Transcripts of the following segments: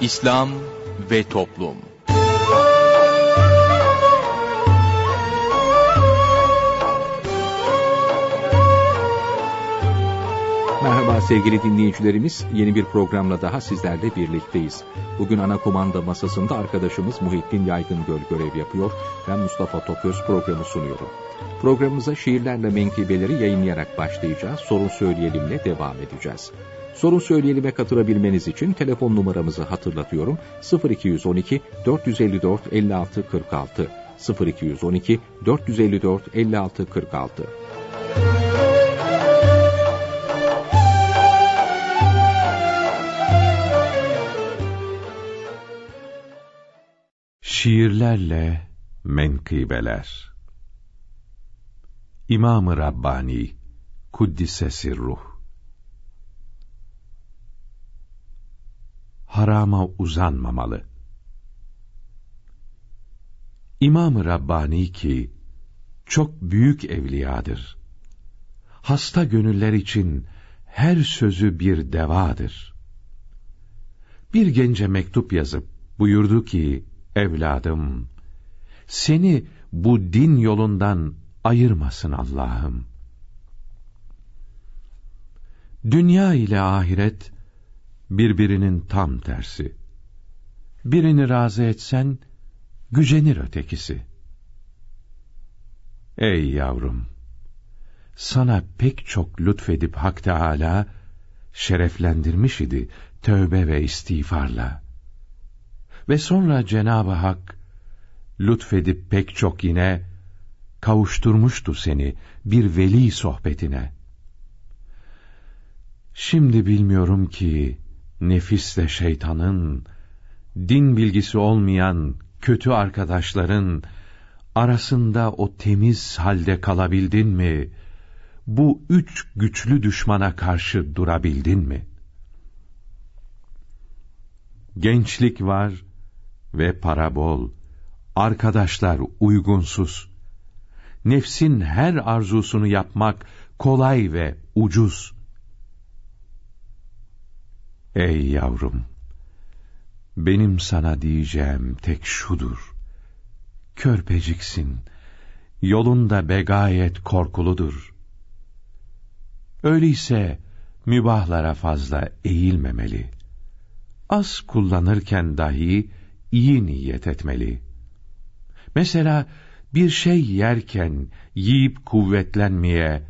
İslam ve Toplum Merhaba sevgili dinleyicilerimiz, yeni bir programla daha sizlerle birlikteyiz. Bugün ana komanda masasında arkadaşımız Muhittin Yaygıngöl görev yapıyor. Ben Mustafa Toköz programı sunuyorum. Programımıza şiirlerle menkıbeleri yayınlayarak başlayacağız. Sorun söyleyelimle devam edeceğiz. Sorun söyleyelime katılabilmeniz için telefon numaramızı hatırlatıyorum. 0212 454 56 46 0212 454 56 46 Şiirlerle Menkıbeler İmam-ı Rabbani Kuddise Sirruh Harama uzanmamalı. İmam-ı Rabbani ki, çok büyük evliyadır. Hasta gönüller için her sözü bir devadır. Bir gence mektup yazıp buyurdu ki, evladım, seni bu din yolundan ayırmasın Allah'ım. Dünya ile ahiret birbirinin tam tersi. Birini razı etsen gücenir ötekisi. Ey yavrum, sana pek çok lütfedip Hak Teâlâ şereflendirmiş idi tövbe ve istiğfarla. Ve sonra Cenab-ı Hak lütfedip pek çok yine kavuşturmuştu seni bir veli sohbetine. Şimdi bilmiyorum ki nefisle şeytanın, din bilgisi olmayan kötü arkadaşların arasında o temiz halde kalabildin mi? Bu üç güçlü düşmana karşı durabildin mi? Gençlik var ve para bol, arkadaşlar uygunsuz. Nefsin her arzusunu yapmak kolay ve ucuz. Ey yavrum! Benim sana diyeceğim tek şudur. Körpeciksin, yolunda begayet korkuludur. Öyleyse mübahlara fazla eğilmemeli. Az kullanırken dahi iyi niyet etmeli. Mesela bir şey yerken yiyip kuvvetlenmeye,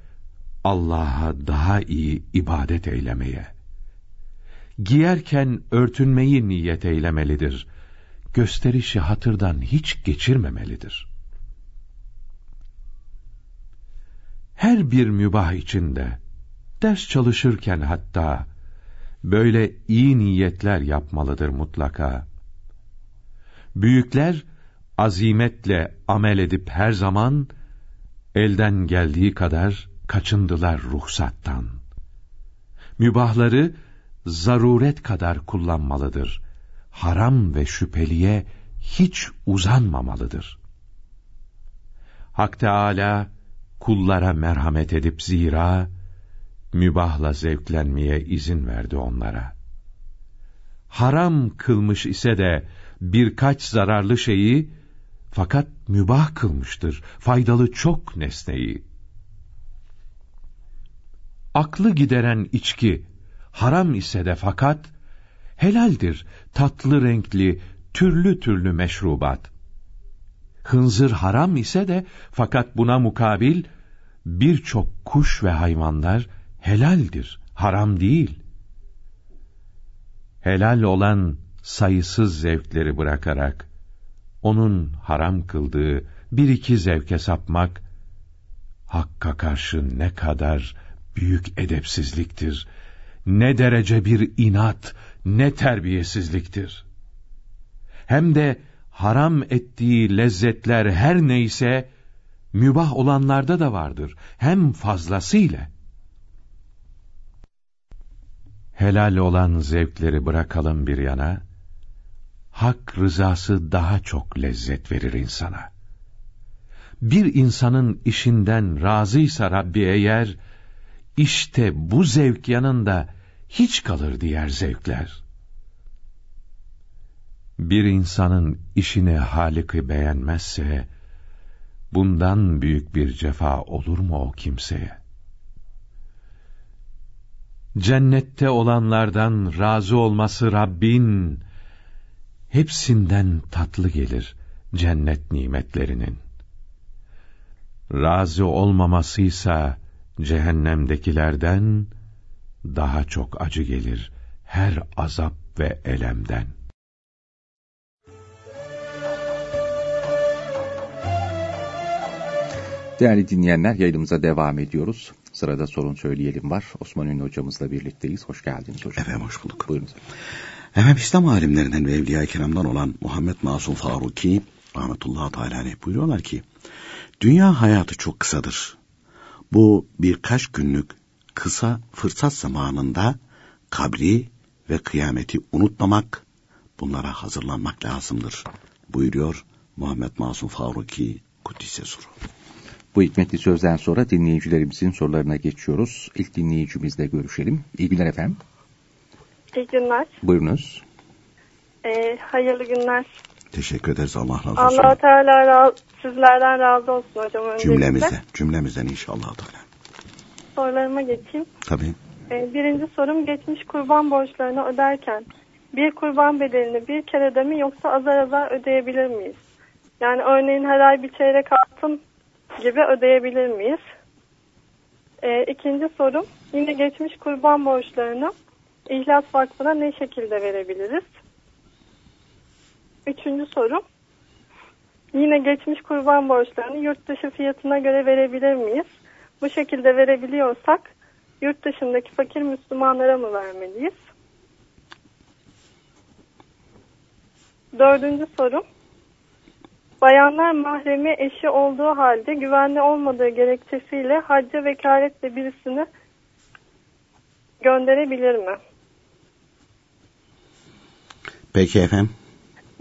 Allah'a daha iyi ibadet eylemeye giyerken örtünmeyi niyet eylemelidir. Gösterişi hatırdan hiç geçirmemelidir. Her bir mübah içinde, ders çalışırken hatta, böyle iyi niyetler yapmalıdır mutlaka. Büyükler, azimetle amel edip her zaman, elden geldiği kadar kaçındılar ruhsattan. Mübahları, zaruret kadar kullanmalıdır. Haram ve şüpheliye hiç uzanmamalıdır. Hak Teâlâ, kullara merhamet edip zira, mübahla zevklenmeye izin verdi onlara. Haram kılmış ise de birkaç zararlı şeyi, fakat mübah kılmıştır, faydalı çok nesneyi. Aklı gideren içki, haram ise de fakat, helaldir tatlı renkli, türlü türlü meşrubat. Hınzır haram ise de fakat buna mukabil, birçok kuş ve hayvanlar helaldir, haram değil. Helal olan sayısız zevkleri bırakarak, onun haram kıldığı bir iki zevke sapmak, Hakka karşı ne kadar büyük edepsizliktir, ne derece bir inat, ne terbiyesizliktir. Hem de haram ettiği lezzetler her neyse, mübah olanlarda da vardır, hem fazlasıyla. Helal olan zevkleri bırakalım bir yana, hak rızası daha çok lezzet verir insana. Bir insanın işinden razıysa Rabbi eğer, işte bu zevk yanında hiç kalır diğer zevkler. Bir insanın işini Halik'i beğenmezse, bundan büyük bir cefa olur mu o kimseye? Cennette olanlardan razı olması Rabbin, hepsinden tatlı gelir cennet nimetlerinin. Razı olmamasıysa cehennemdekilerden daha çok acı gelir her azap ve elemden. Değerli dinleyenler yayınımıza devam ediyoruz. Sırada sorun söyleyelim var. Osman Ünlü hocamızla birlikteyiz. Hoş geldiniz hocam. Efendim hoş bulduk. Buyurun. Efendim İslam alimlerinden ve Evliya-i Kiram'dan olan Muhammed Masum Faruki rahmetullahi teala buyuruyorlar ki dünya hayatı çok kısadır. Bu birkaç günlük kısa fırsat zamanında kabri ve kıyameti unutmamak, bunlara hazırlanmak lazımdır buyuruyor Muhammed Masum Faruki Kudüs'e soru. Bu hikmetli sözden sonra dinleyicilerimizin sorularına geçiyoruz. İlk dinleyicimizle görüşelim. İyi günler efendim. İyi günler. Buyurunuz. Ee, hayırlı günler. Teşekkür ederiz Allah razı olsun. Allah Teala ra sizlerden razı olsun hocam. Öncelikle. Cümlemizden, cümlemizden inşallah Teala. Sorularıma geçeyim. Tabii. Ee, birinci sorum geçmiş kurban borçlarını öderken bir kurban bedelini bir kerede mi yoksa azar azar ödeyebilir miyiz? Yani örneğin her ay bir çeyrek altın gibi ödeyebilir miyiz? Ee, ikinci sorum yine geçmiş kurban borçlarını İhlas Vakfı'na ne şekilde verebiliriz? Üçüncü sorum yine geçmiş kurban borçlarını yurt dışı fiyatına göre verebilir miyiz? Bu şekilde verebiliyorsak yurt dışındaki fakir Müslümanlara mı vermeliyiz? Dördüncü sorum Bayanlar mahremi eşi olduğu halde güvenli olmadığı gerekçesiyle hacca vekaletle birisini gönderebilir mi? Peki efendim.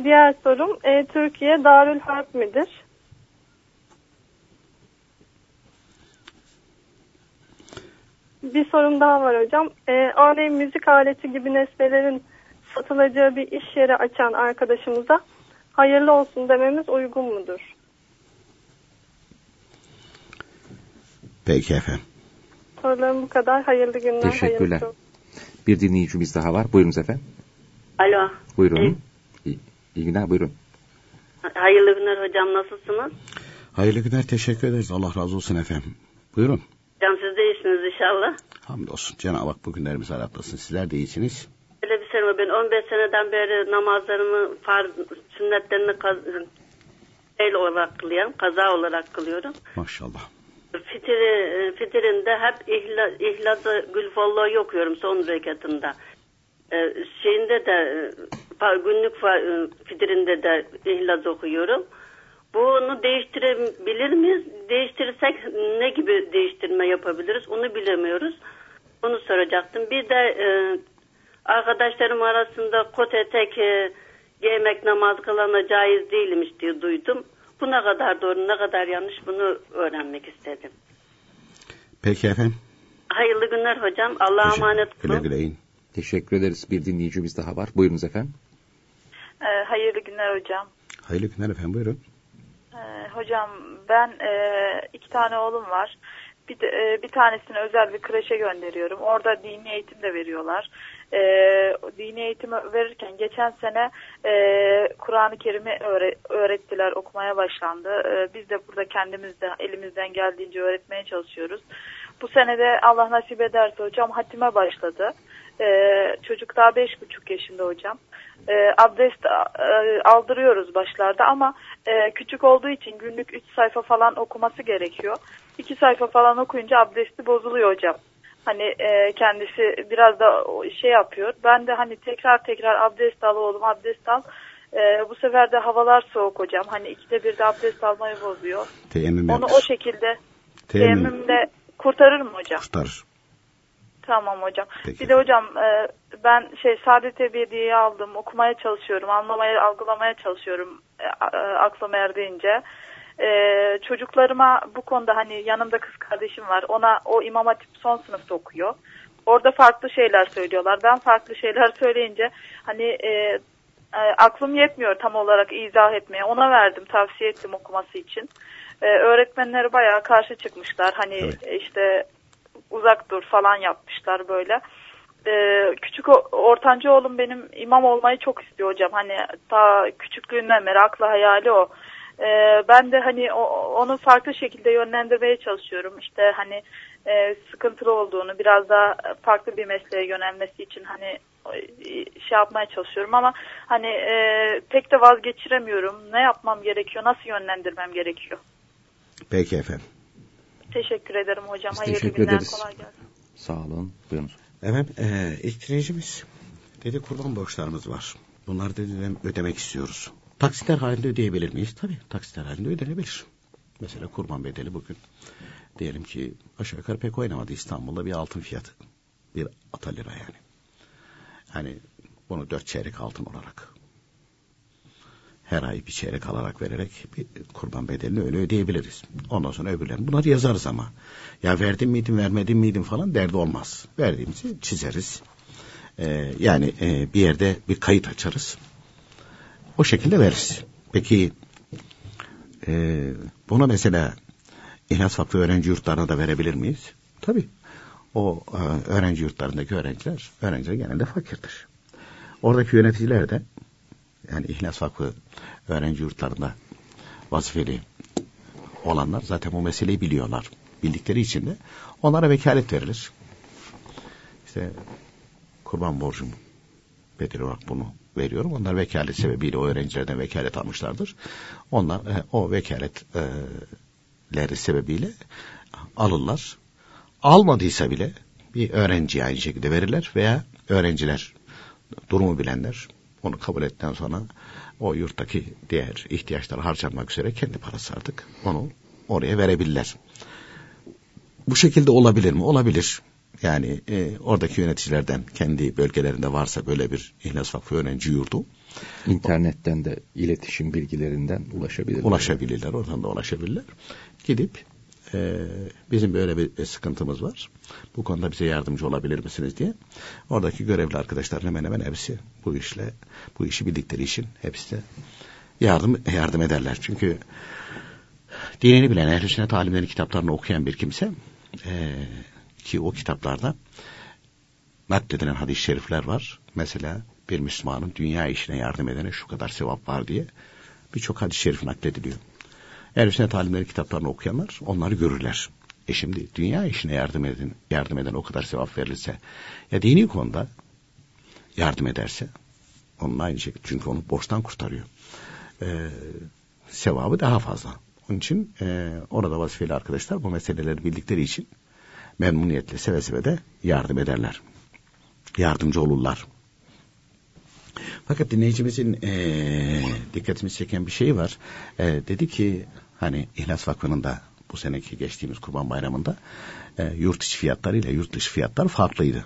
Diğer sorum e, Türkiye Darül Harp midir? Bir sorum daha var hocam. E, örneğin müzik aleti gibi nesnelerin satılacağı bir iş yeri açan arkadaşımıza hayırlı olsun dememiz uygun mudur? Peki efendim. Sorularım bu kadar. Hayırlı günler. Teşekkürler. Hayırlı Bir dinleyicimiz daha var. Buyurunuz efendim. Alo. Buyurun. Evet. İyi, iyi günler buyurun. Hayırlı günler hocam nasılsınız? Hayırlı günler teşekkür ederiz. Allah razı olsun efendim. Buyurun. Hocam siz de iyisiniz inşallah. Hamdolsun. Cenab-ı Hak bugünlerimizi aratlasın. Sizler de iyisiniz. Öyle bir şey ben 15 seneden beri namazlarımı, farz, sünnetlerini el olarak kılıyorum, kaza olarak kılıyorum. Maşallah. Fitiri, fitirinde hep ihla, ihlası gülfolloğu okuyorum son rekatında. Ee, şeyinde de e, günlük e, fitirinde de ihlas okuyorum. Bunu değiştirebilir miyiz? Değiştirirsek ne gibi değiştirme yapabiliriz? Onu bilemiyoruz. Onu soracaktım. Bir de e, arkadaşlarım arasında kot etek e, giymek namaz kılana caiz değilmiş diye duydum. Bu ne kadar doğru ne kadar yanlış bunu öğrenmek istedim. Peki efendim. Hayırlı günler hocam. Allah'a emanet olun. güle in. Teşekkür ederiz. Bir dinleyicimiz daha var. Buyurunuz efendim. Ee, hayırlı günler hocam. Hayırlı günler efendim buyurun. Ee, hocam ben e, iki tane oğlum var. Bir, de, e, bir tanesini özel bir kreşe gönderiyorum. Orada dini eğitim de veriyorlar. E, dini eğitimi verirken geçen sene e, Kur'an-ı Kerim'i öğre- öğrettiler, okumaya başlandı. E, biz de burada kendimiz de elimizden geldiğince öğretmeye çalışıyoruz. Bu sene de Allah nasip ederse hocam hatime başladı. Ee, çocuk daha beş buçuk yaşında hocam. Ee, abdest e, aldırıyoruz başlarda ama e, küçük olduğu için günlük üç sayfa falan okuması gerekiyor. İki sayfa falan okuyunca abdesti bozuluyor hocam. Hani e, kendisi biraz da o şey yapıyor. Ben de hani tekrar tekrar abdest al oğlum abdest al. E, bu sefer de havalar soğuk hocam. Hani ikide bir de abdest almayı bozuyor. Teyemmüm Onu yap. o şekilde Teyemmüm teyemmümle kurtarır mı hocam? kurtarır. Tamam hocam. Peki. Bir de hocam e, ben şey Saadet Ebediye'yi aldım. Okumaya çalışıyorum. Anlamaya, algılamaya çalışıyorum. E, e, aklıma erdiğince. E, çocuklarıma bu konuda hani yanımda kız kardeşim var. Ona o İmam Hatip son sınıfta okuyor. Orada farklı şeyler söylüyorlar. Ben farklı şeyler söyleyince hani e, e, aklım yetmiyor tam olarak izah etmeye. Ona verdim, tavsiye ettim okuması için. E, öğretmenleri bayağı karşı çıkmışlar. Hani Evet. işte uzak dur falan yapmışlar böyle. Ee, küçük ortanca oğlum benim imam olmayı çok istiyor hocam. Hani ta küçüklüğünden beri aklı hayali o. Ee, ben de hani o- onu farklı şekilde yönlendirmeye çalışıyorum. İşte hani e, sıkıntılı olduğunu biraz daha farklı bir mesleğe yönelmesi için hani şey yapmaya çalışıyorum ama hani e, pek de vazgeçiremiyorum. Ne yapmam gerekiyor? Nasıl yönlendirmem gerekiyor? Peki efendim. Teşekkür ederim hocam. Biz Hayırlı teşekkür günler. ederiz. Kolay gelsin. Sağ olun. Buyurun. Efendim e, ilk dinleyicimiz dedi kurban borçlarımız var. Bunları dedi ödemek istiyoruz. Taksitler halinde ödeyebilir miyiz? Tabii taksitler halinde ödenebilir. Mesela kurban bedeli bugün diyelim ki aşağı yukarı pek oynamadı İstanbul'da bir altın fiyatı. Bir ata lira yani. Hani bunu dört çeyrek altın olarak her ay bir çeyrek alarak vererek bir kurban bedelini öyle ödeyebiliriz. Ondan sonra öbürlerini bunları yazarız ama. Ya verdim miydim vermedim miydim falan derdi olmaz. Verdiğimizi çizeriz. Ee, yani e, bir yerde bir kayıt açarız. O şekilde veririz. Peki e, buna mesela İhlas Vakfı öğrenci yurtlarına da verebilir miyiz? Tabii. O e, öğrenci yurtlarındaki öğrenciler, öğrenciler genelde fakirdir. Oradaki yöneticiler de yani İhlas Vakfı öğrenci yurtlarında vazifeli olanlar zaten bu meseleyi biliyorlar. Bildikleri için de onlara vekalet verilir. İşte kurban borcum bedeli olarak bunu veriyorum. Onlar vekalet sebebiyle o öğrencilerden vekalet almışlardır. Onlar e, o vekaletleri sebebiyle alırlar. Almadıysa bile bir öğrenciye aynı şekilde verirler veya öğrenciler durumu bilenler onu kabul ettikten sonra o yurttaki diğer ihtiyaçları harcanmak üzere kendi parası artık onu oraya verebilirler. Bu şekilde olabilir mi? Olabilir. Yani e, oradaki yöneticilerden kendi bölgelerinde varsa böyle bir İhlas Vakfı öğrenci yurdu İnternetten de iletişim bilgilerinden ulaşabilir. ulaşabilirler. Oradan da ulaşabilirler. Gidip e, bizim böyle bir sıkıntımız var. Bu konuda bize yardımcı olabilir misiniz diye. Oradaki görevli arkadaşlar hemen hemen hepsi bu işle bu işi bildikleri için hepsi de yardım yardım ederler. Çünkü dinini bilen, ehl sünnet alimlerin kitaplarını okuyan bir kimse e, ki o kitaplarda nakledilen hadis-i şerifler var. Mesela bir Müslümanın dünya işine yardım edene şu kadar sevap var diye birçok hadis-i şerif naklediliyor. Ehl-i sünnet alimleri kitaplarını okuyanlar onları görürler. E şimdi dünya işine yardım eden, yardım eden o kadar sevap verilirse ya dini konuda yardım ederse onun aynı şekilde çünkü onu borçtan kurtarıyor. Ee, sevabı daha fazla. Onun için e, orada vazifeli arkadaşlar bu meseleleri bildikleri için memnuniyetle seve seve de yardım ederler. Yardımcı olurlar. Fakat dinleyicimizin e, dikkatimizi çeken bir şey var. E, dedi ki hani İhlas Vakfı'nın da bu seneki geçtiğimiz Kurban Bayramı'nda e, yurt içi fiyatları ile yurt dışı fiyatlar farklıydı.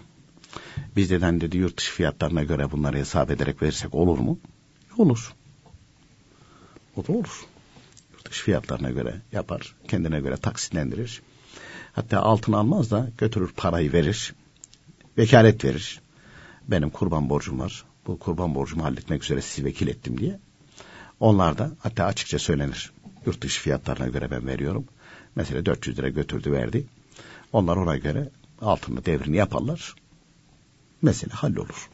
Biz neden dedi yurt dışı fiyatlarına göre bunları hesap ederek verirsek olur mu? Olur. O da olur. Yurt dışı fiyatlarına göre yapar. Kendine göre taksitlendirir. Hatta altın almaz da götürür parayı verir. Vekalet verir. Benim kurban borcum var. Bu kurban borcumu halletmek üzere sizi vekil ettim diye. Onlar da hatta açıkça söylenir. Yurt dışı fiyatlarına göre ben veriyorum. Mesela 400 lira götürdü verdi. Onlar ona göre altını devrini yaparlar. Mesele hallolur.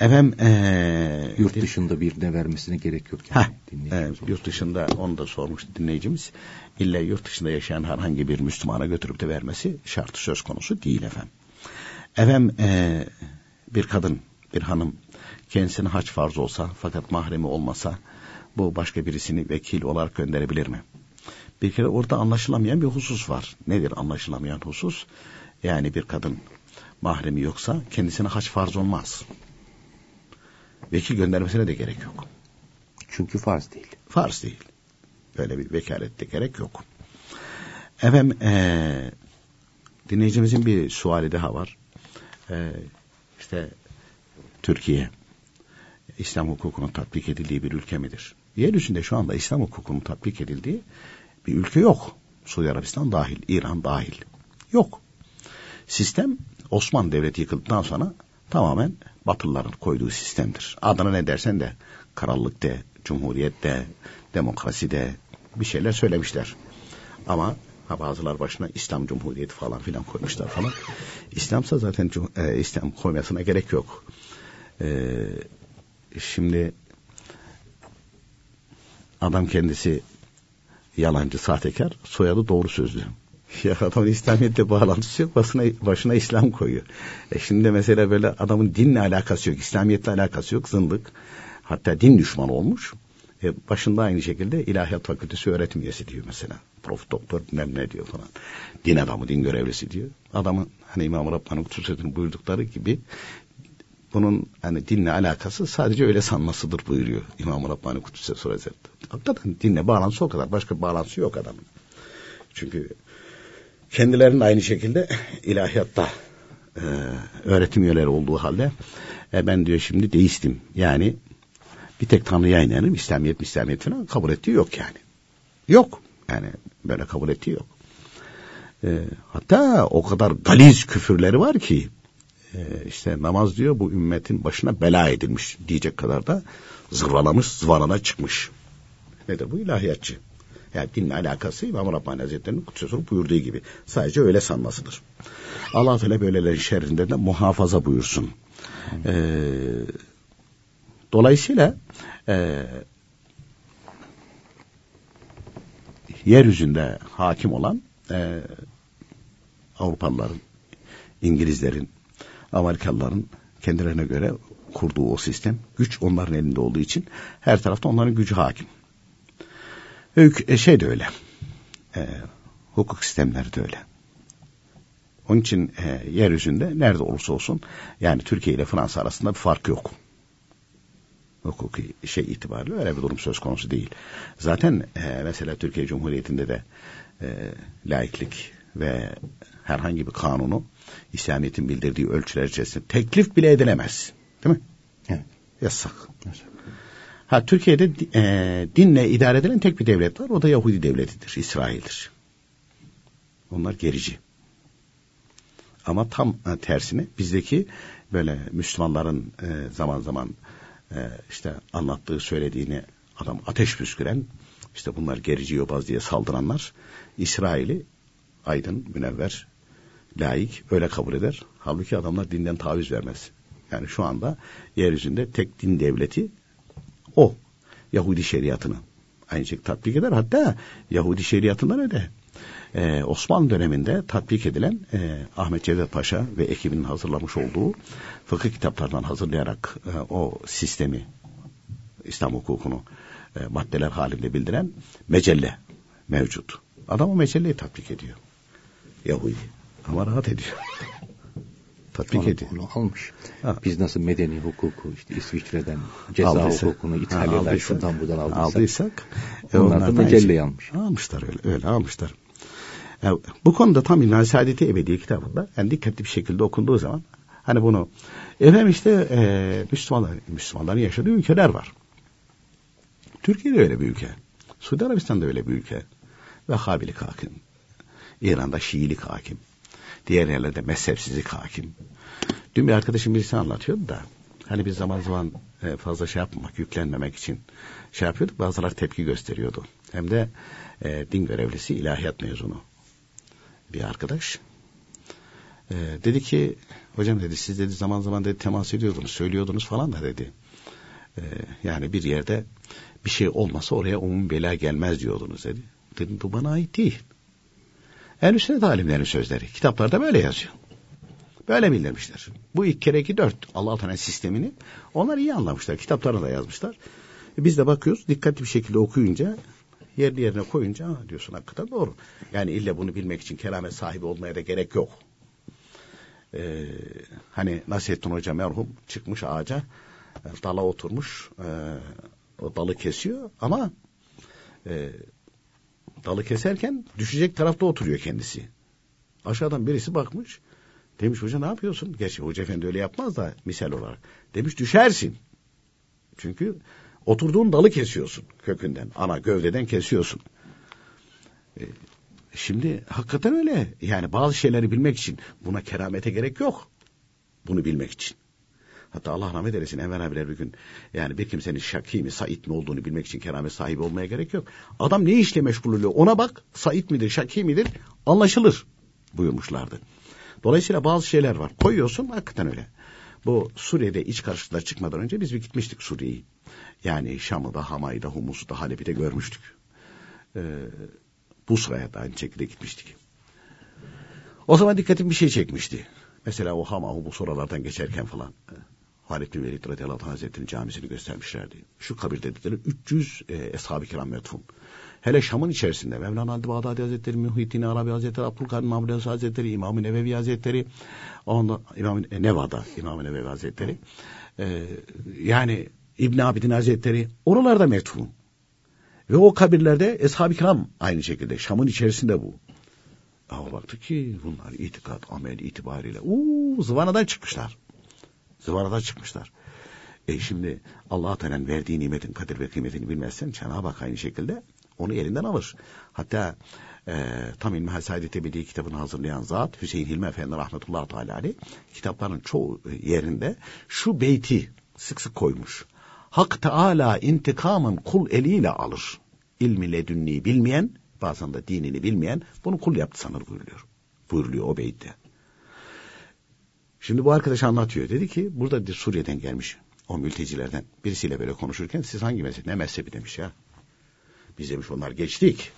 Efendim ee, Yurt dışında birine vermesine gerek yok. Heh, Yani. Dinleyicimiz evet, yurt dışında onu da sormuştu dinleyicimiz. İlla yurt dışında yaşayan herhangi bir Müslümana götürüp de vermesi şartı söz konusu değil efendim. Efendim ee, bir kadın, bir hanım kendisine haç farz olsa fakat mahremi olmasa bu başka birisini vekil olarak gönderebilir mi? Bir kere orada anlaşılamayan bir husus var. Nedir anlaşılamayan husus? Yani bir kadın mahremi yoksa kendisine haç farz olmaz. Vekil göndermesine de gerek yok. Çünkü farz değil. Farz değil. Böyle bir vekalette gerek yok. Efendim ee, dinleyicimizin bir suali daha var. Ee, işte Türkiye İslam hukukunun tatbik edildiği bir ülke midir? Yeryüzünde şu anda İslam hukukunun tatbik edildiği bir ülke yok. Suudi Arabistan dahil, İran dahil. Yok. Sistem Osmanlı Devleti yıkıldıktan sonra tamamen Batılıların koyduğu sistemdir. Adına ne dersen de krallık de, cumhuriyet de, demokrasi de bir şeyler söylemişler. Ama ha bazılar başına İslam Cumhuriyeti falan filan koymuşlar falan. İslamsa zaten e, İslam koymasına gerek yok. E, şimdi adam kendisi yalancı, sahtekar, soyadı doğru sözlü. Ya adamın İslamiyet'le bağlantısı yok, başına, başına İslam koyuyor. E şimdi mesela böyle adamın dinle alakası yok, İslamiyet'le alakası yok, zındık. Hatta din düşmanı olmuş. E başında aynı şekilde ilahiyat fakültesi öğretim üyesi diyor mesela. Prof doktor bilmem ne diyor falan. Din adamı, din görevlisi diyor. Adamın hani İmam Rabbani Kutuset'in buyurdukları gibi bunun hani dinle alakası sadece öyle sanmasıdır buyuruyor İmam Rabbani Kudüs'e Hazretleri. Hakikaten dinle bağlantısı o kadar. Başka bağlantısı yok adamın. Çünkü kendilerinin aynı şekilde ilahiyatta e, öğretim üyeleri olduğu halde e, ben diyor şimdi deistim. Yani bir tek Tanrı'ya inanırım. İslamiyet, İslamiyet falan kabul ettiği yok yani. Yok. Yani böyle kabul ettiği yok. E, hatta o kadar galiz küfürleri var ki işte namaz diyor bu ümmetin başına bela edilmiş diyecek kadar da zırvalamış, zıvanana çıkmış. Nedir bu? ilahiyatçı. Yani dinle alakası İmam Rabbani Hazretleri'nin kutsal buyurduğu gibi. Sadece öyle sanmasıdır. Allah Teala böylelerin şerrinden de muhafaza buyursun. Ee, dolayısıyla e, yeryüzünde hakim olan e, Avrupalıların, İngilizlerin, Amerikalıların kendilerine göre kurduğu o sistem, güç onların elinde olduğu için her tarafta onların gücü hakim. E, şey de öyle. E, hukuk sistemleri de öyle. Onun için e, yeryüzünde nerede olursa olsun yani Türkiye ile Fransa arasında bir fark yok. Hukuki şey itibariyle öyle bir durum söz konusu değil. Zaten e, mesela Türkiye Cumhuriyeti'nde de e, laiklik ve herhangi bir kanunu İslamiyet'in bildirdiği ölçüler içerisinde teklif bile edilemez. Değil mi? Evet. Yasak. Yasak. Ha Türkiye'de e, dinle idare edilen tek bir devlet var. O da Yahudi devletidir. İsrail'dir. Onlar gerici. Ama tam e, tersine bizdeki böyle Müslümanların e, zaman zaman e, işte anlattığı söylediğini adam ateş püsküren işte bunlar gerici yobaz diye saldıranlar İsrail'i aydın, münevver, laik öyle kabul eder. Halbuki adamlar dinden taviz vermez. Yani şu anda yeryüzünde tek din devleti o. Yahudi şeriatını aynı şekilde tatbik eder. Hatta Yahudi şeriatından öyle. Ee, Osmanlı döneminde tatbik edilen e, Ahmet Cevdet Paşa ve ekibinin hazırlamış olduğu fıkıh kitaplarından hazırlayarak e, o sistemi İslam hukukunu e, maddeler halinde bildiren mecelle mevcut. Adam o mecelleyi tatbik ediyor. Yahudi. Ama rahat ediyor. Tatbik ediyor. Onu almış. Ha. Biz nasıl medeni hukuku işte İsviçre'den ceza aldıysa, hukukunu İtalya'dan şuradan buradan aldıysak. Aldıysak. E, onlar da mecelleyi almış. Almışlar öyle, öyle almışlar. Yani bu konuda tam İlmihal Saadeti Ebedi kitabında yani dikkatli bir şekilde okunduğu zaman hani bunu efendim işte e, Müslümanlar, Müslümanların yaşadığı ülkeler var. Türkiye de öyle bir ülke. Suudi Arabistan da öyle bir ülke. Vehhabilik hakim. İran'da Şiilik hakim. Diğer yerlerde mezhepsizlik hakim. Dün bir arkadaşım birisi anlatıyordu da hani biz zaman zaman e, fazla şey yapmamak, yüklenmemek için şey yapıyorduk. Bazıları tepki gösteriyordu. Hem de e, din görevlisi, ilahiyat mezunu bir arkadaş. E, dedi ki, hocam dedi siz dedi zaman zaman dedi temas ediyordunuz, söylüyordunuz falan da dedi. E, yani bir yerde bir şey olmasa oraya umum bela gelmez diyordunuz dedi. Dedim bu bana ait değil. En üstüne alimlerin sözleri. Kitaplarda böyle yazıyor. Böyle bildirmişler. Bu ilk kere iki dört Allah Teala sistemini onlar iyi anlamışlar. Kitaplarına da yazmışlar. E biz de bakıyoruz dikkatli bir şekilde okuyunca yerli yerine koyunca diyorsun hakikaten doğru. Yani ille bunu bilmek için keramet sahibi olmaya da gerek yok. Ee, hani Nasrettin Hoca merhum çıkmış ağaca e, dala oturmuş e, o dalı kesiyor ama e, dalı keserken düşecek tarafta oturuyor kendisi. Aşağıdan birisi bakmış. Demiş hoca ne yapıyorsun? Gerçi hoca efendi öyle yapmaz da misal olarak. Demiş düşersin. Çünkü oturduğun dalı kesiyorsun kökünden. Ana gövdeden kesiyorsun. E, şimdi hakikaten öyle. Yani bazı şeyleri bilmek için buna keramete gerek yok. Bunu bilmek için. Hatta Allah rahmet eylesin Enver abiler bir gün yani bir kimsenin şaki mi Said mi olduğunu bilmek için keramet sahibi olmaya gerek yok. Adam ne işle meşgul oluyor ona bak Said midir şaki midir anlaşılır buyurmuşlardı. Dolayısıyla bazı şeyler var koyuyorsun hakikaten öyle. Bu Suriye'de iç karışıklıklar çıkmadan önce biz bir gitmiştik Suriye'yi. Yani Şam'ı da Hamay'ı da Humus'u da Halep'i de görmüştük. Ee, Busra'ya da aynı şekilde gitmiştik. O zaman dikkatim bir şey çekmişti. Mesela o Hama, Humus oralardan geçerken falan. Halid bin Velid radıyallahu anh hazretleri'nin camisini göstermişlerdi. Şu kabir dedikleri 300 e, Eshab-ı Kiram metfun. Hele Şam'ın içerisinde Mevlana Halid Bağdadi Hazretleri, Muhittin Arabi Hazretleri, Abdülkadir Mahmud Hazretleri, İmam-ı Nevevi Hazretleri, onda İmam e, Nevada İmam-ı Nevevi Hazretleri. E, yani İbn Abidin Hazretleri oralarda metfun. Ve o kabirlerde Eshab-ı Kiram aynı şekilde Şam'ın içerisinde bu. Ama baktı ki bunlar itikat, amel itibariyle uuu zıvanadan çıkmışlar. Zıvanadan çıkmışlar. E şimdi Allah Teala'nın verdiği nimetin kadir ve kıymetini bilmezsen Cenab-ı Hak aynı şekilde onu elinden alır. Hatta e, Tam İlmihal Saadet Ebedi kitabını hazırlayan zat Hüseyin Hilmi Efendi rahmetullahi teala aleyh kitapların çoğu yerinde şu beyti sık sık koymuş. Hak Teala intikamın kul eliyle alır. İlmi ledünni bilmeyen bazen de dinini bilmeyen bunu kul yaptı sanır buyuruyor. Buyuruluyor o beytte. Şimdi bu arkadaş anlatıyor. Dedi ki burada Suriye'den gelmiş o mültecilerden birisiyle böyle konuşurken siz hangi mezhep ne mezhebi demiş ya. Biz demiş onlar geçtik.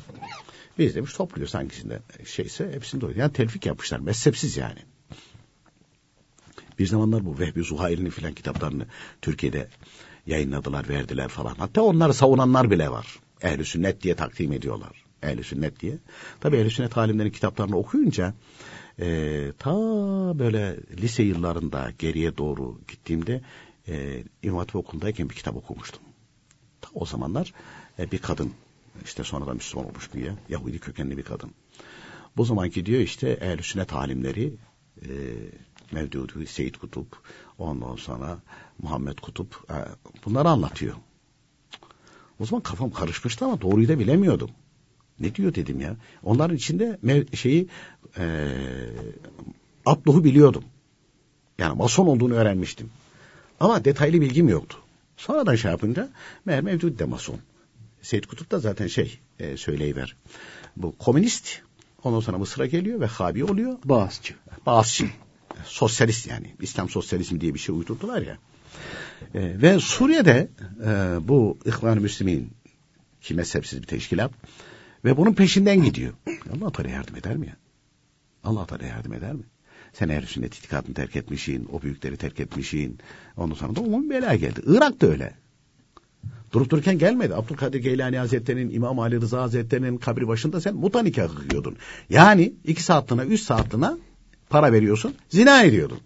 Biz demiş topluyoruz hangisinde şeyse hepsinde doğru. Yani telfik yapmışlar mezhepsiz yani. Bir zamanlar bu Vehbi Zuhair'in filan kitaplarını Türkiye'de yayınladılar, verdiler falan. Hatta onları savunanlar bile var. Ehl-i sünnet diye takdim ediyorlar. Ehl-i sünnet diye. Tabi ehl-i sünnet alimlerin kitaplarını okuyunca e, ta böyle lise yıllarında geriye doğru gittiğimde e, İmam okulundayken bir kitap okumuştum. Ta o zamanlar e, bir kadın işte sonradan Müslüman olmuş diye Yahudi kökenli bir kadın. Bu zamanki diyor işte ehl sünnet alimleri e, Mevdudi, Seyit Kutup, ondan sonra Muhammed Kutup e, bunları anlatıyor. O zaman kafam karışmıştı ama doğruyu da bilemiyordum. Ne diyor dedim ya. Onların içinde şeyi e, Abduh'u biliyordum. Yani mason olduğunu öğrenmiştim. Ama detaylı bilgim yoktu. Sonradan şey yapınca meğer Mevdudi de mason. Seyit Kutup da zaten şey e, söyleyiver. Bu komünist ondan sonra Mısır'a geliyor ve Habi oluyor. Bağızçı. Bağızçı. Sosyalist yani. İslam sosyalizmi diye bir şey uydurdular ya. E, ve Suriye'de e, bu İhvan-ı Müslümin ki mezhepsiz bir teşkilat ve bunun peşinden gidiyor. Allah Teala yardım eder mi ya? Allah Teala yardım eder mi? Sen eğer sünnet itikadını terk etmişsin, o büyükleri terk etmişsin. Ondan sonra da umum bela geldi. Irak da öyle. Durup dururken gelmedi. Abdülkadir Geylani Hazretleri'nin, İmam Ali Rıza Hazretleri'nin kabri başında sen muta nikahı kıyıyordun. Yani iki saatliğine, üç saatliğine para veriyorsun, zina ediyordun.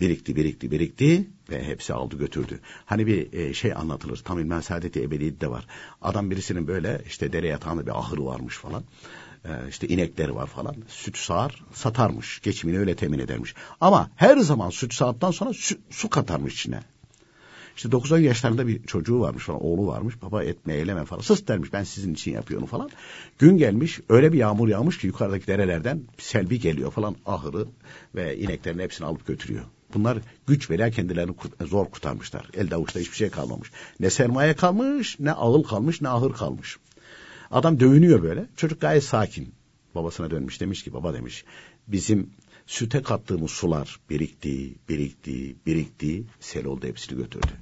Birikti, birikti, birikti ve hepsi aldı götürdü. Hani bir e, şey anlatılır. Tam İlmen Saadeti Ebedi'de de var. Adam birisinin böyle işte dere yatağında bir ahırı varmış falan. E, işte inekleri var falan. Süt sağar, satarmış. Geçimini öyle temin edermiş. Ama her zaman süt sağdıktan sonra su, su katarmış içine. İşte 9-10 yaşlarında bir çocuğu varmış falan, oğlu varmış. Baba etme eyleme falan. Sıs dermiş ben sizin için yapıyorum falan. Gün gelmiş öyle bir yağmur yağmış ki yukarıdaki derelerden selvi geliyor falan. Ahırı ve ineklerin hepsini alıp götürüyor. Bunlar güç bela kendilerini zor kurtarmışlar. Elde avuçta hiçbir şey kalmamış. Ne sermaye kalmış, ne ağıl kalmış, ne ahır kalmış. Adam dövünüyor böyle. Çocuk gayet sakin. Babasına dönmüş demiş ki baba demiş bizim süte kattığımız sular birikti, birikti, birikti, sel oldu hepsini götürdü.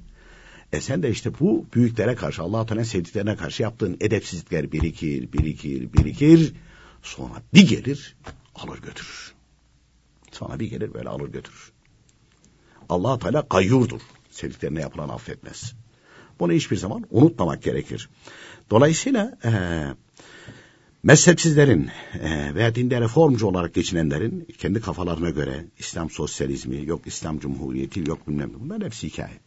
E sen de işte bu büyüklere karşı, Allah-u Teala'nın sevdiklerine karşı yaptığın edepsizlikler birikir, birikir, birikir. Sonra bir gelir, alır götürür. Sonra bir gelir böyle alır götürür. Allah Teala gayyurdur. Sevdiklerine yapılan affetmez. Bunu hiçbir zaman unutmamak gerekir. Dolayısıyla e, mezhepsizlerin e, veya dinde reformcu olarak geçinenlerin kendi kafalarına göre İslam sosyalizmi, yok İslam cumhuriyeti, yok bilmem bunlar hepsi hikaye.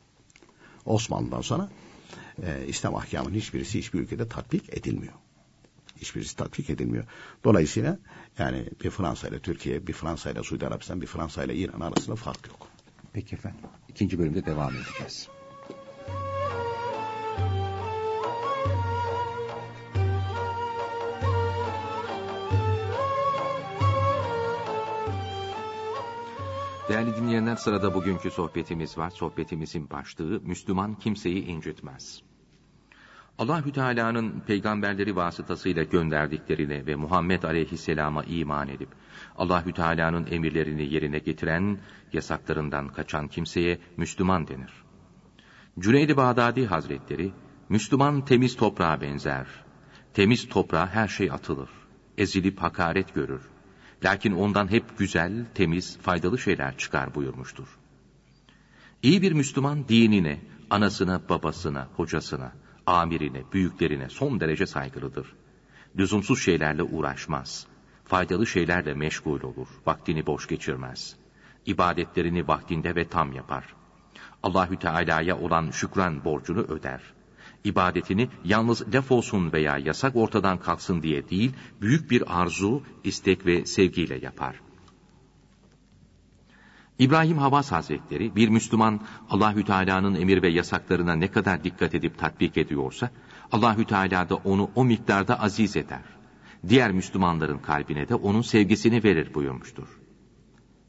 Osmanlı'dan sonra e, İslam ahkamının hiçbirisi hiçbir ülkede tatbik edilmiyor. Hiçbirisi tatbik edilmiyor. Dolayısıyla yani bir Fransa ile Türkiye, bir Fransa ile Suudi Arabistan, bir Fransa ile İran arasında fark yok. Peki efendim. İkinci bölümde devam edeceğiz. Değerli dinleyenler sırada bugünkü sohbetimiz var. Sohbetimizin başlığı Müslüman kimseyi incitmez. Allahü Teala'nın peygamberleri vasıtasıyla gönderdiklerine ve Muhammed Aleyhisselam'a iman edip Allahü Teala'nın emirlerini yerine getiren, yasaklarından kaçan kimseye Müslüman denir. Cüneyd-i Bağdadi Hazretleri, Müslüman temiz toprağa benzer. Temiz toprağa her şey atılır. Ezilip hakaret görür. Lakin ondan hep güzel, temiz, faydalı şeyler çıkar buyurmuştur. İyi bir Müslüman dinine, anasına, babasına, hocasına, amirine, büyüklerine son derece saygılıdır. Lüzumsuz şeylerle uğraşmaz. Faydalı şeylerle meşgul olur. Vaktini boş geçirmez. İbadetlerini vaktinde ve tam yapar. Allahü Teala'ya olan şükran borcunu öder. İbadetini yalnız laf olsun veya yasak ortadan kalksın diye değil, büyük bir arzu, istek ve sevgiyle yapar. İbrahim Havas Hazretleri bir Müslüman Allahü Teala'nın emir ve yasaklarına ne kadar dikkat edip tatbik ediyorsa Allahü Teala da onu o miktarda aziz eder. Diğer Müslümanların kalbine de onun sevgisini verir buyurmuştur.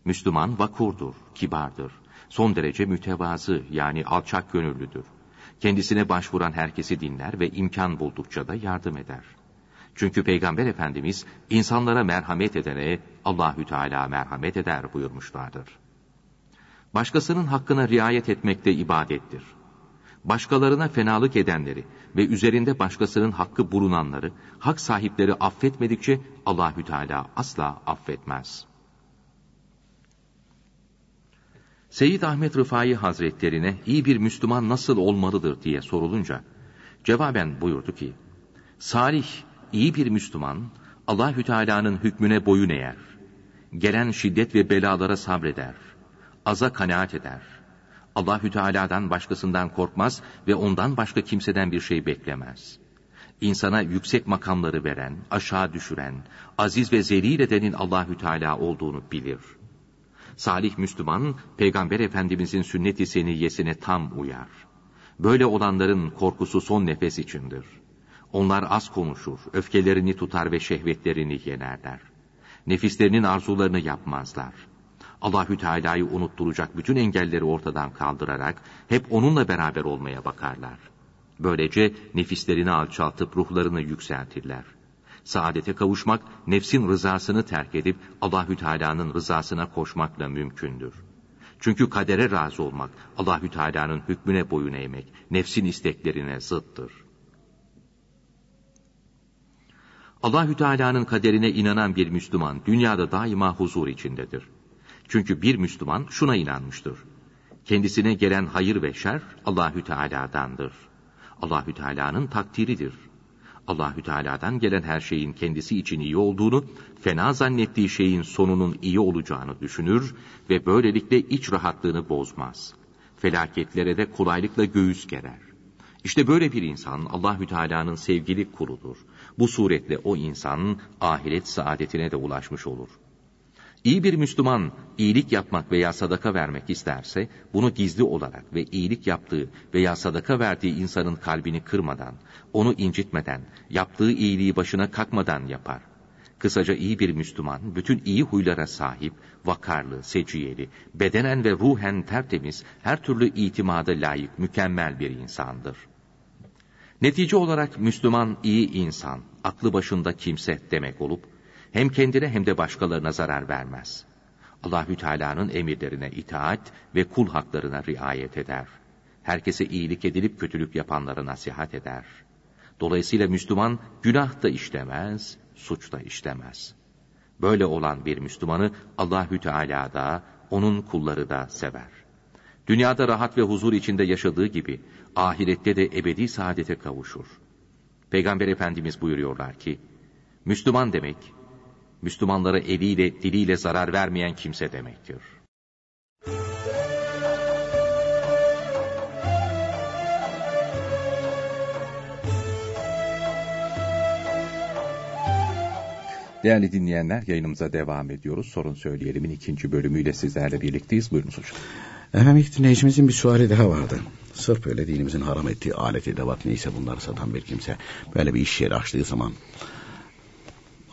Müslüman vakurdur, kibardır. Son derece mütevazı yani alçak gönüllüdür. Kendisine başvuran herkesi dinler ve imkan buldukça da yardım eder. Çünkü Peygamber Efendimiz insanlara merhamet edene Allahü Teala merhamet eder buyurmuşlardır. Başkasının hakkına riayet etmek de ibadettir. Başkalarına fenalık edenleri ve üzerinde başkasının hakkı bulunanları, hak sahipleri affetmedikçe Allahü Teala asla affetmez. Seyyid Ahmet Rıfai Hazretlerine iyi bir Müslüman nasıl olmalıdır diye sorulunca cevaben buyurdu ki: Salih, iyi bir Müslüman Allahü Teala'nın hükmüne boyun eğer. Gelen şiddet ve belalara sabreder aza kanaat eder. Allahü Teala'dan başkasından korkmaz ve ondan başka kimseden bir şey beklemez. İnsana yüksek makamları veren, aşağı düşüren, aziz ve zelil edenin Allahü Teala olduğunu bilir. Salih Müslüman, Peygamber Efendimizin sünnet-i seniyyesine tam uyar. Böyle olanların korkusu son nefes içindir. Onlar az konuşur, öfkelerini tutar ve şehvetlerini yenerler. Nefislerinin arzularını yapmazlar.'' Allahü Teala'yı unutturacak bütün engelleri ortadan kaldırarak hep onunla beraber olmaya bakarlar. Böylece nefislerini alçaltıp ruhlarını yükseltirler. Saadete kavuşmak nefsin rızasını terk edip Allahü Teala'nın rızasına koşmakla mümkündür. Çünkü kadere razı olmak, Allahü Teala'nın hükmüne boyun eğmek, nefsin isteklerine zıttır. Allahü Teala'nın kaderine inanan bir Müslüman dünyada daima huzur içindedir. Çünkü bir Müslüman şuna inanmıştır. Kendisine gelen hayır ve şer Allahü Teala'dandır. Allahü Teala'nın takdiridir. Allahü Teala'dan gelen her şeyin kendisi için iyi olduğunu, fena zannettiği şeyin sonunun iyi olacağını düşünür ve böylelikle iç rahatlığını bozmaz. Felaketlere de kolaylıkla göğüs gerer. İşte böyle bir insan Allahü Teala'nın sevgili kuludur. Bu suretle o insan ahiret saadetine de ulaşmış olur. İyi bir Müslüman iyilik yapmak veya sadaka vermek isterse bunu gizli olarak ve iyilik yaptığı veya sadaka verdiği insanın kalbini kırmadan, onu incitmeden, yaptığı iyiliği başına kakmadan yapar. Kısaca iyi bir Müslüman bütün iyi huylara sahip, vakarlı, seciyeli, bedenen ve ruhen tertemiz, her türlü itimada layık, mükemmel bir insandır. Netice olarak Müslüman iyi insan, aklı başında kimse demek olup, hem kendine hem de başkalarına zarar vermez. Allahü Teala'nın emirlerine itaat ve kul haklarına riayet eder. Herkese iyilik edilip kötülük yapanlara nasihat eder. Dolayısıyla Müslüman günah da işlemez, suç da işlemez. Böyle olan bir Müslümanı Allahü Teala da, onun kulları da sever. Dünyada rahat ve huzur içinde yaşadığı gibi ahirette de ebedi saadete kavuşur. Peygamber Efendimiz buyuruyorlar ki, Müslüman demek Müslümanlara eliyle diliyle zarar vermeyen kimse demektir. Değerli dinleyenler yayınımıza devam ediyoruz. Sorun Söyleyelim'in ikinci bölümüyle sizlerle birlikteyiz. Buyurunuz hocam. Efendim ilk dinleyicimizin bir suali daha vardı. Sırf böyle dinimizin haram ettiği alet edevat neyse bunları satan bir kimse böyle bir iş yeri açtığı zaman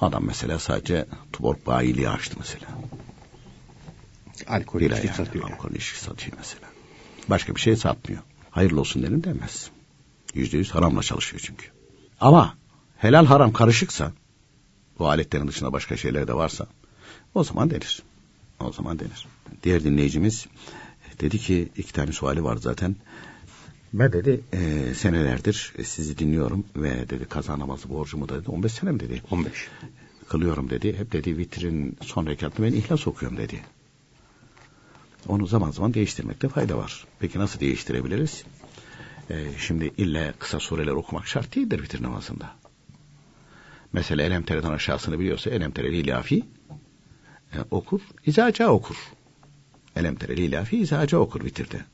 adam mesela sadece tuborg bayiliği açtı mesela. Alkol Bira içki yani, satıyor. Alkol içki satıyor mesela. Başka bir şey satmıyor. Hayırlı olsun derim demez. Yüzde yüz haramla çalışıyor çünkü. Ama helal haram karışıksa bu aletlerin dışında başka şeyler de varsa o zaman denir. O zaman denir. Diğer dinleyicimiz dedi ki iki tane suali var zaten. Ben dedi e, senelerdir sizi dinliyorum ve dedi kaza namazı borcumu da dedi 15 sene mi dedi 15. kılıyorum dedi. Hep dedi vitrin son rekatını ben ihlas okuyorum dedi. Onu zaman zaman değiştirmekte fayda var. Peki nasıl değiştirebiliriz? Ee, şimdi illa kısa sureler okumak şart değildir vitir namazında. Mesela elemtereden aşağısını biliyorsa elemtereli ilafi e, okur, izaca okur. Elemtereli ilafi izaca okur vitirde.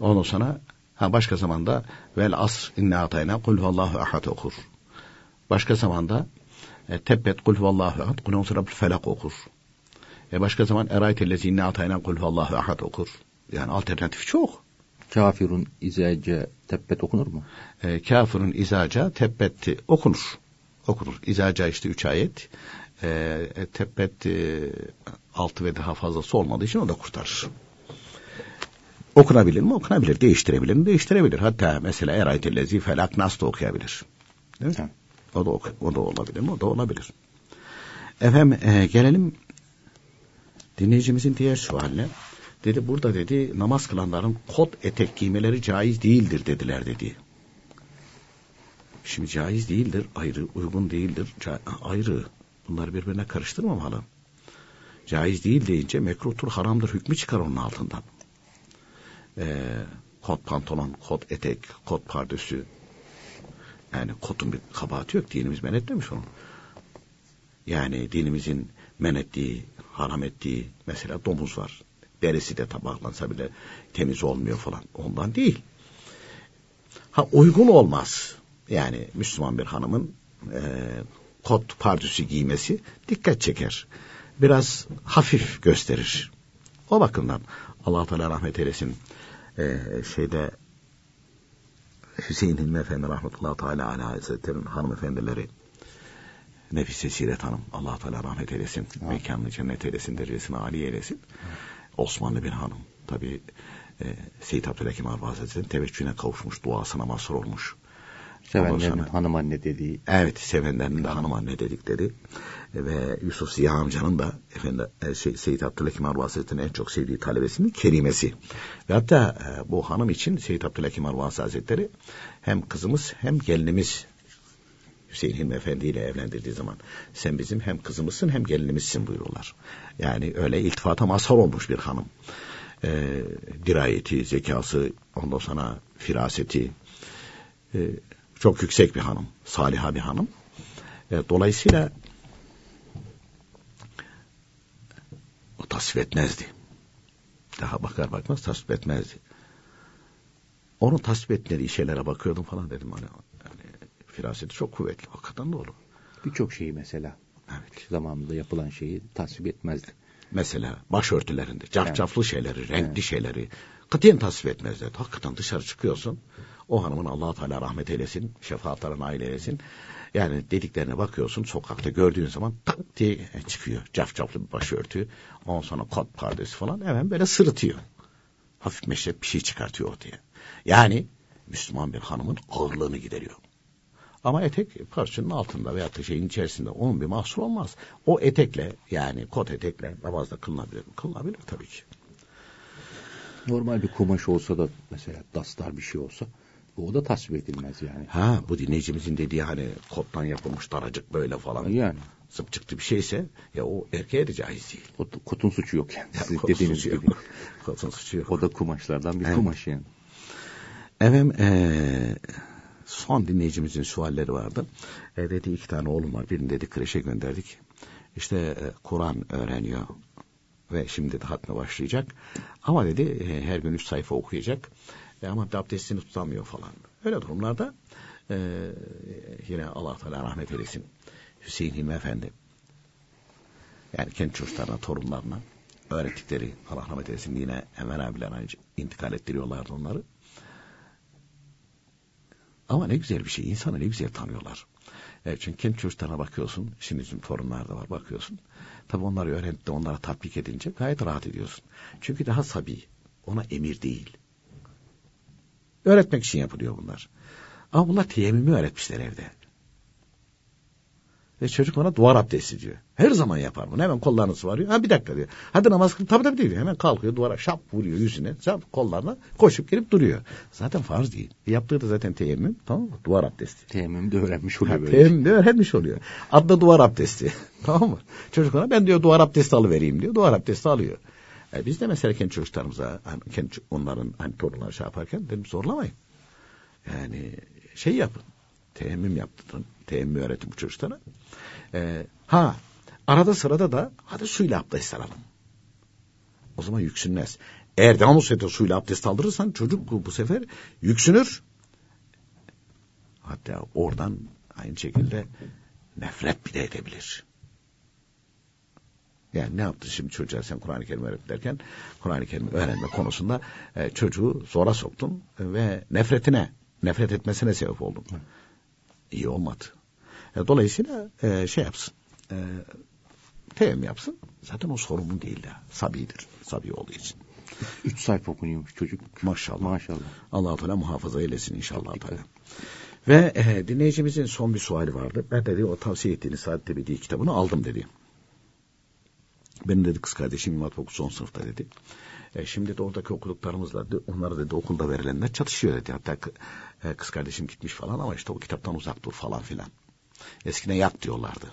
Ondan sonra ha başka zamanda vel asr inna atayna kul huvallahu ahad okur. Başka zamanda e, tebbet kul huvallahu ahad kul huvallahu felak okur. E başka zaman eraytellezi inna atayna kul huvallahu ahad okur. Yani alternatif çok. Kafirun izece tebbet okunur mu? E, kafirun izaca tebbetti okunur. Okunur. İzaca işte üç ayet. E, tebbet e, altı ve daha fazlası olmadığı için o da kurtarır. Okunabilir mi? Okunabilir. Değiştirebilir mi? Değiştirebilir. Hatta mesela eraytellezi felak nas da okuyabilir. Değil mi? O da, o da olabilir mi? O da olabilir. Efendim e, gelelim dinleyicimizin diğer sualine. Dedi burada dedi namaz kılanların kot etek giymeleri caiz değildir dediler dedi. Şimdi caiz değildir ayrı, uygun değildir ayrı. Bunları birbirine karıştırmamalı. Caiz değil deyince mekruhtur, haramdır hükmü çıkar onun altından. Ee, kot pantolon, kot etek, kot pardösü. Yani kotun bir kabahati yok. Dinimiz men etmemiş onu. Yani dinimizin men ettiği, haram ettiği mesela domuz var. Derisi de tabaklansa bile temiz olmuyor falan. Ondan değil. Ha uygun olmaz. Yani Müslüman bir hanımın e, kot pardüsü giymesi dikkat çeker. Biraz hafif gösterir. O bakımdan Allah Teala rahmet eylesin. E, şeyde Hüseyin Hilmi Efendi rahmetullahi teala aleyhi hazretlerinin hanımefendileri Nefise Siret Hanım Allah Teala rahmet eylesin. Mekanını cennet eylesin, derecesini âli eylesin. Osmanlı bir hanım. Tabi e, Seyyid Abdülhakim Arba Hazretleri'nin teveccühüne kavuşmuş, duasına mazhar olmuş. Ondan Sevenlerin sonra- hanım anne dediği. Evet, sevenlerinin de hanım anne dedikleri ve Yusuf Ziya amcanın da efendi e, şey, Seyyid Abdülhakim Arba Hazretleri'nin en çok sevdiği talebesinin kerimesi. Ve hatta e, bu hanım için Seyyid Abdülhakim Arba Hazretleri hem kızımız hem gelinimiz Hüseyin Hilmi Efendi ile evlendirdiği zaman sen bizim hem kızımızsın hem gelinimizsin buyuruyorlar. Yani öyle iltifata mazhar olmuş bir hanım. Ee, dirayeti, zekası, ondan sonra firaseti e, çok yüksek bir hanım. Saliha bir hanım. E, dolayısıyla o tasvip etmezdi. Daha bakar bakmaz tasvip etmezdi. Onun tasvip etmediği şeylere bakıyordum falan dedim. Hani, hani firaseti çok kuvvetli. Hakikaten doğru. Birçok şeyi mesela Evet. zamanında yapılan şeyi tasvip etmezdi. Mesela başörtülerinde cafcaflı şeyleri, renkli Evet. şeyleri katiyen tasvip etmezler. Hakikaten dışarı çıkıyorsun. O hanımın allah Teala rahmet eylesin, şefaatlerine nail eylesin. Yani dediklerine bakıyorsun sokakta gördüğün zaman tak diye çıkıyor. Cafcaflı bir başörtü. Ondan sonra kot pardesi falan hemen böyle sırıtıyor. Hafif meşrep bir şey çıkartıyor ortaya. Yani Müslüman bir hanımın ağırlığını gideriyor. Ama etek parçanın altında veya da şeyin içerisinde onun bir mahsur olmaz. O etekle yani kot etekle namazda kılınabilir mi? Kılınabilir tabii ki. Normal bir kumaş olsa da mesela dastar bir şey olsa o da tasvip edilmez yani. Ha bu dinleyicimizin dediği hani kottan yapılmış daracık böyle falan. Yani Zıp çıktı bir şeyse ya o erkeğe de caiz değil. kot- kotun suçu yok yani. Siz Kotun dediğiniz suçu gibi. yok. Kotun suçu yok. O da kumaşlardan bir Evet. kumaş yani. Efendim eee, son dinleyicimizin sualleri vardı. E, dedi iki tane oğlum var. Birini dedi kreşe gönderdik. İşte e, Kur'an öğreniyor. Ve şimdi de hatme başlayacak. Ama dedi e, her gün üç sayfa okuyacak. E, ama abdestini tutamıyor falan. Öyle durumlarda e, yine Allah Teala rahmet eylesin. Hüseyin Hilmi Efendi Yani kendi çocuklarına, torunlarına öğrettikleri Allah rahmet eylesin yine Enver abiler intikal ettiriyorlardı onları. Ama ne güzel bir şey. İnsanı ne güzel tanıyorlar. Evet, çünkü kendi çocuklarına bakıyorsun. Şimdi bizim torunlar da var bakıyorsun. Tabii onları öğrenip de onlara tatbik edince gayet rahat ediyorsun. Çünkü daha sabi. Ona emir değil. Öğretmek için yapılıyor bunlar. Ama bunlar teyemmümü öğretmişler evde. Ve çocuk bana duvar abdesti diyor. Her zaman yapar bunu. Hemen kollarını sıvarıyor. Ha bir dakika diyor. Hadi namaz kıl. Tabii tabii diyor. Hemen kalkıyor duvara şap vuruyor yüzüne. Şap kollarına koşup gelip duruyor. Zaten farz değil. Yaptığı da zaten teyemmüm. Tamam mı? Duvar abdesti. Teyemmüm de öğrenmiş oluyor böyle. Teyemmüm de öğrenmiş oluyor. Adı duvar abdesti. tamam mı? Çocuk ona ben diyor duvar abdesti alıvereyim diyor. Duvar abdesti alıyor. E biz de mesela kendi çocuklarımıza hani kendi onların hani torunlar şey yaparken dedim zorlamayın. Yani şey yapın. Teyemmüm yaptırın. Teyemmüm öğretin bu çocuklara. Ee, ha arada sırada da hadi suyla abdest alalım. O zaman yüksünmez. Eğer devamlı sürekli suyla abdest aldırırsan çocuk bu sefer yüksünür. Hatta oradan aynı şekilde nefret bile edebilir. Yani ne yaptın şimdi çocuğa sen Kur'an-ı Kerim öğret derken Kur'an-ı Kerim öğrenme konusunda e, çocuğu zora soktun ve nefretine, nefret etmesine sebep oldun. İyi olmadı. E, dolayısıyla e, şey yapsın. E, teyemmüm yapsın. Zaten o sorumlu değil de. Sabidir. Sabi olduğu için. Üç sayfa okunuyormuş çocuk. Maşallah. Maşallah. allah Teala muhafaza eylesin inşallah. Teala. Ve e, dinleyicimizin son bir suali vardı. Ben dedi o tavsiye ettiğiniz Saadet Ebedi kitabını aldım dedi. Benim dedi kız kardeşim İmam Fakültesi son sınıfta dedi. E, şimdi de oradaki okuduklarımızla de, onları dedi okulda verilenler çatışıyor dedi. Hatta e, kız kardeşim gitmiş falan ama işte o kitaptan uzak dur falan filan. Eskiden yat diyorlardı.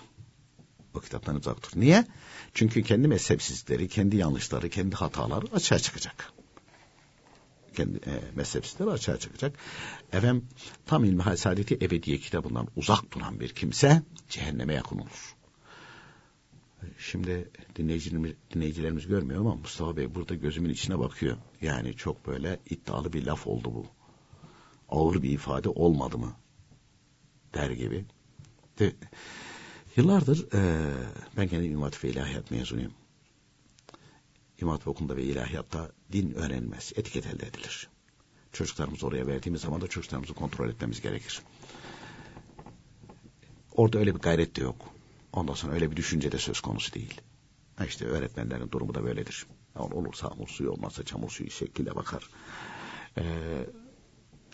O kitaptan uzak dur. Niye? Çünkü kendi mezhepsizlikleri, kendi yanlışları, kendi hataları açığa çıkacak. Kendi e, mezhepsizlikleri açığa çıkacak. Efendim tam ilmi saadeti ebediye kitabından uzak duran bir kimse cehenneme yakın olur. Şimdi dinleyicilerimiz, dinleyicilerimiz görmüyor ama Mustafa Bey burada gözümün içine bakıyor. Yani çok böyle iddialı bir laf oldu bu. Ağır bir ifade olmadı mı? Der gibi. De, yıllardır e, ben kendi İmam ve İlahiyat mezunuyum. İmam Okulunda ve İlahiyat'ta din öğrenmez, etiket elde edilir. Çocuklarımızı oraya verdiğimiz zaman da çocuklarımızı kontrol etmemiz gerekir. Orada öyle bir gayret de yok. Ondan sonra öyle bir düşünce de söz konusu değil. Ha işte öğretmenlerin durumu da böyledir. Yani olursa hamur suyu olmazsa çamur suyu şekliyle bakar. Ee,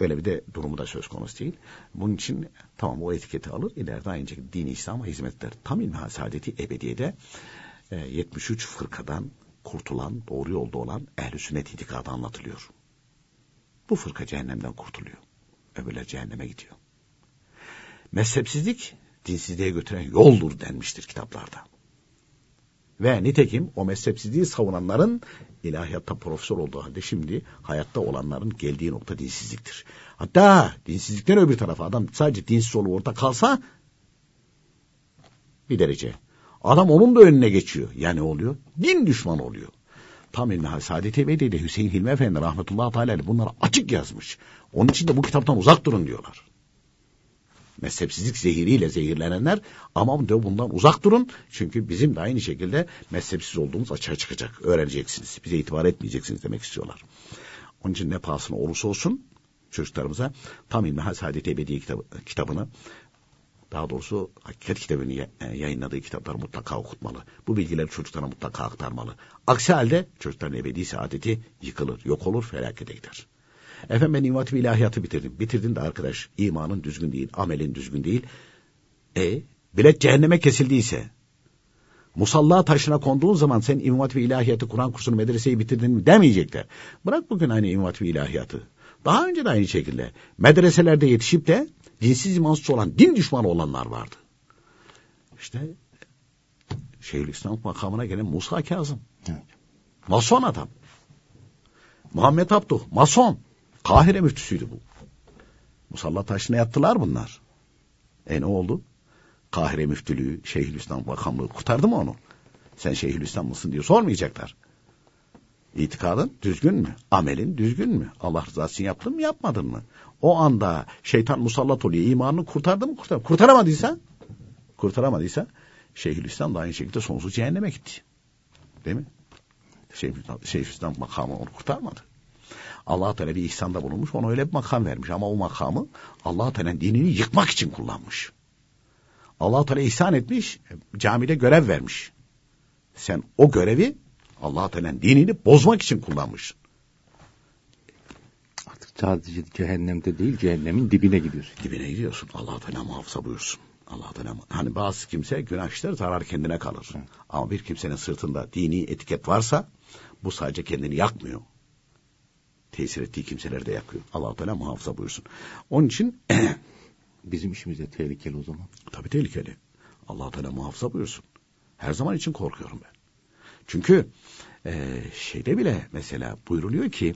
böyle bir de durumu da söz konusu değil. Bunun için tamam o etiketi alır. ileride aynı şekilde dini İslam'a hizmetler. Tam ilmihal saadeti ebediyede e, 73 fırkadan kurtulan, doğru yolda olan ehl-i sünnet itikadı anlatılıyor. Bu fırka cehennemden kurtuluyor. Öbürler cehenneme gidiyor. Mezhepsizlik dinsizliğe götüren yoldur denmiştir kitaplarda. Ve nitekim o mezhepsizliği savunanların ilahiyatta profesör olduğu halde şimdi hayatta olanların geldiği nokta dinsizliktir. Hatta dinsizlikten öbür tarafa adam sadece dinsiz olup orada kalsa bir derece. Adam onun da önüne geçiyor. Yani oluyor? Din düşmanı oluyor. Tam ilmihal Saadet Ebedi'de Hüseyin Hilmi Efendi rahmetullahi teala bunları açık yazmış. Onun için de bu kitaptan uzak durun diyorlar mezhepsizlik zehiriyle zehirlenenler ama de bundan uzak durun. Çünkü bizim de aynı şekilde mezhepsiz olduğumuz açığa çıkacak. Öğreneceksiniz. Bize itibar etmeyeceksiniz demek istiyorlar. Onun için ne pahasına olursa olsun çocuklarımıza tam ilmi Saadet Ebedi kitabı, kitabını daha doğrusu hakikat kitabını yayınladığı kitapları mutlaka okutmalı. Bu bilgileri çocuklara mutlaka aktarmalı. Aksi halde çocukların ebedi saadeti yıkılır, yok olur, felakete gider. Efendim ben İmam ilahiyatı bitirdim. Bitirdin de arkadaş imanın düzgün değil, amelin düzgün değil. E bilet cehenneme kesildiyse musalla taşına konduğun zaman sen Hatip ilahiyatı Kur'an kursunu medreseyi bitirdin mi demeyecekler. Bırak bugün aynı Hatip ilahiyatı. Daha önce de aynı şekilde medreselerde yetişip de dinsiz imansız olan, din düşmanı olanlar vardı. İşte Şeyhülislam makamına gelen Musa Kazım. Evet. Mason adam. Muhammed Abduh, mason. Kahire müftüsüydü bu. Musalla taşına yattılar bunlar. E ne oldu? Kahire müftülüğü, Şeyhülislam makamlığı kurtardı mı onu? Sen Şeyhülislam mısın diye sormayacaklar. İtikadın düzgün mü? Amelin düzgün mü? Allah rızası için yaptın mı yapmadın mı? O anda şeytan musallat oluyor. imanını kurtardı mı kurtardı Kurtaramadıysa kurtaramadıysa Şeyhülislam da aynı şekilde sonsuz cehenneme gitti. Değil mi? Şeyhülislam makamı onu kurtarmadı. Allah Teala bir ihsanda bulunmuş, ona öyle bir makam vermiş ama o makamı Allah Teala'nın dinini yıkmak için kullanmış. Allah Teala ihsan etmiş, camide görev vermiş. Sen o görevi Allah Teala'nın dinini bozmak için kullanmışsın. Artık sadece cehennemde değil, cehennemin dibine gidiyorsun. Dibine gidiyorsun. Allah Teala muhafaza buyursun. Allah Teala hani bazı kimse günah işler zarar kendine kalır. Hı. Ama bir kimsenin sırtında dini etiket varsa bu sadece kendini yakmıyor. Tesir ettiği kimseleri de yakıyor. Allah Teala muhafaza buyursun. Onun için bizim işimiz de tehlikeli o zaman. Tabii tehlikeli. Allah Teala muhafaza buyursun. Her zaman için korkuyorum ben. Çünkü e, şeyde bile mesela buyruluyor ki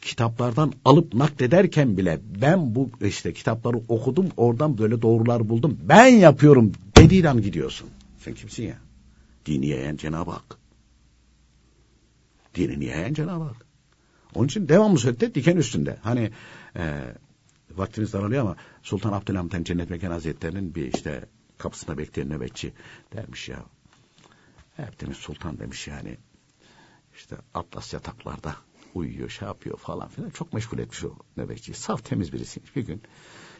kitaplardan alıp naklederken bile ben bu işte kitapları okudum oradan böyle doğrular buldum ben yapıyorum dediğin an gidiyorsun. Sen kimsin ya? Dini yayan Cenab-ı Hak. Dinini yayan Cenab-ı Hak. Onun için devamlı surette diken üstünde. Hani e, vaktimiz daralıyor ama Sultan Abdülhamit Han Cennet Mekan Hazretleri'nin bir işte kapısında bekleyen nöbetçi dermiş ya. Hep demiş sultan demiş yani işte atlas yataklarda uyuyor, şey yapıyor falan filan. Çok meşgul etmiş o nöbetçi. Saf temiz birisiymiş. Bir gün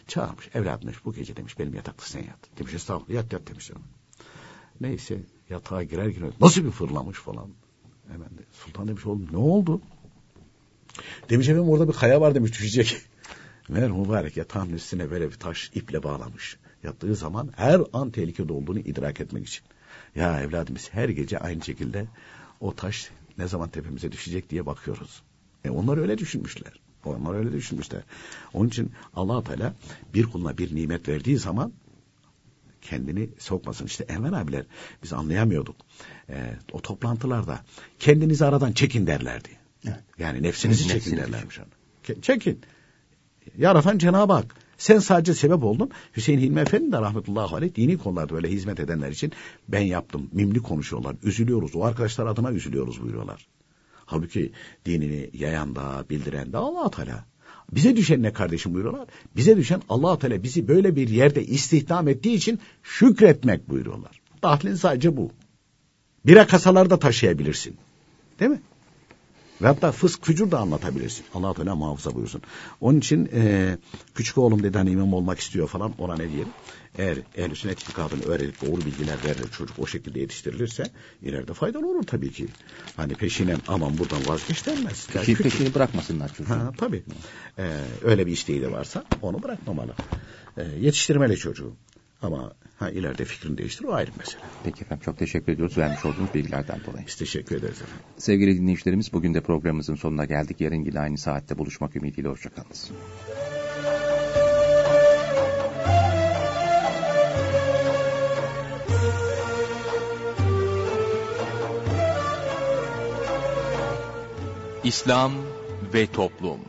çağırmış. Evladım demiş bu gece demiş benim yatakta sen yat. Demiş estağfurullah yat yat demiş. Neyse yatağa girer girer nasıl bir fırlamış falan. Hemen de sultan demiş oğlum ne oldu? Demiş efendim orada bir kaya var demiş düşecek. Meğer mübarek yatağın üstüne böyle bir taş iple bağlamış. Yattığı zaman her an tehlikede olduğunu idrak etmek için. Ya evladımız her gece aynı şekilde o taş ne zaman tepemize düşecek diye bakıyoruz. E onlar öyle düşünmüşler. Onlar öyle düşünmüşler. Onun için allah Teala bir kuluna bir nimet verdiği zaman kendini sokmasın. İşte Enver abiler biz anlayamıyorduk. E, o toplantılarda kendinizi aradan çekin derlerdi. Evet. Yani nefsinizi çekin Nefsini derlermiş. Çekin. Yaratan Cenab-ı Hak. Sen sadece sebep oldun. Hüseyin Hilmi Efendi de rahmetullahi aleyh dini konularda böyle hizmet edenler için ben yaptım. Mimli konuşuyorlar. Üzülüyoruz. O arkadaşlar adına üzülüyoruz buyuruyorlar. Halbuki dinini yayan da bildiren de allah Teala. Bize düşen ne kardeşim buyuruyorlar? Bize düşen allah Teala bizi böyle bir yerde istihdam ettiği için şükretmek buyuruyorlar. Dahlin sadece bu. Bire kasalarda taşıyabilirsin. Değil mi? Ve hatta fısk fücur da anlatabilirsin. Allah Teala muhafaza buyursun. Onun için e, küçük oğlum dedi hani imam olmak istiyor falan ona ne diyelim. Eğer ehl sünnet itikadını öğrenip doğru bilgiler verilir çocuk o şekilde yetiştirilirse ileride faydalı olur tabii ki. Hani peşine aman buradan vazgeç denmez. Yani Peşin, peşini bırakmasınlar çocuğu. Ha, tabii. Ee, öyle bir isteği de varsa onu bırakmamalı. Ee, yetiştirmeli çocuğu. Ama ha, ileride fikrini değiştir o ayrı mesele. Peki efendim çok teşekkür ediyoruz vermiş olduğunuz bilgilerden dolayı. Biz teşekkür ederiz efendim. Sevgili dinleyicilerimiz bugün de programımızın sonuna geldik. Yarın yine aynı saatte buluşmak ümidiyle hoşçakalınız. İslam ve Toplum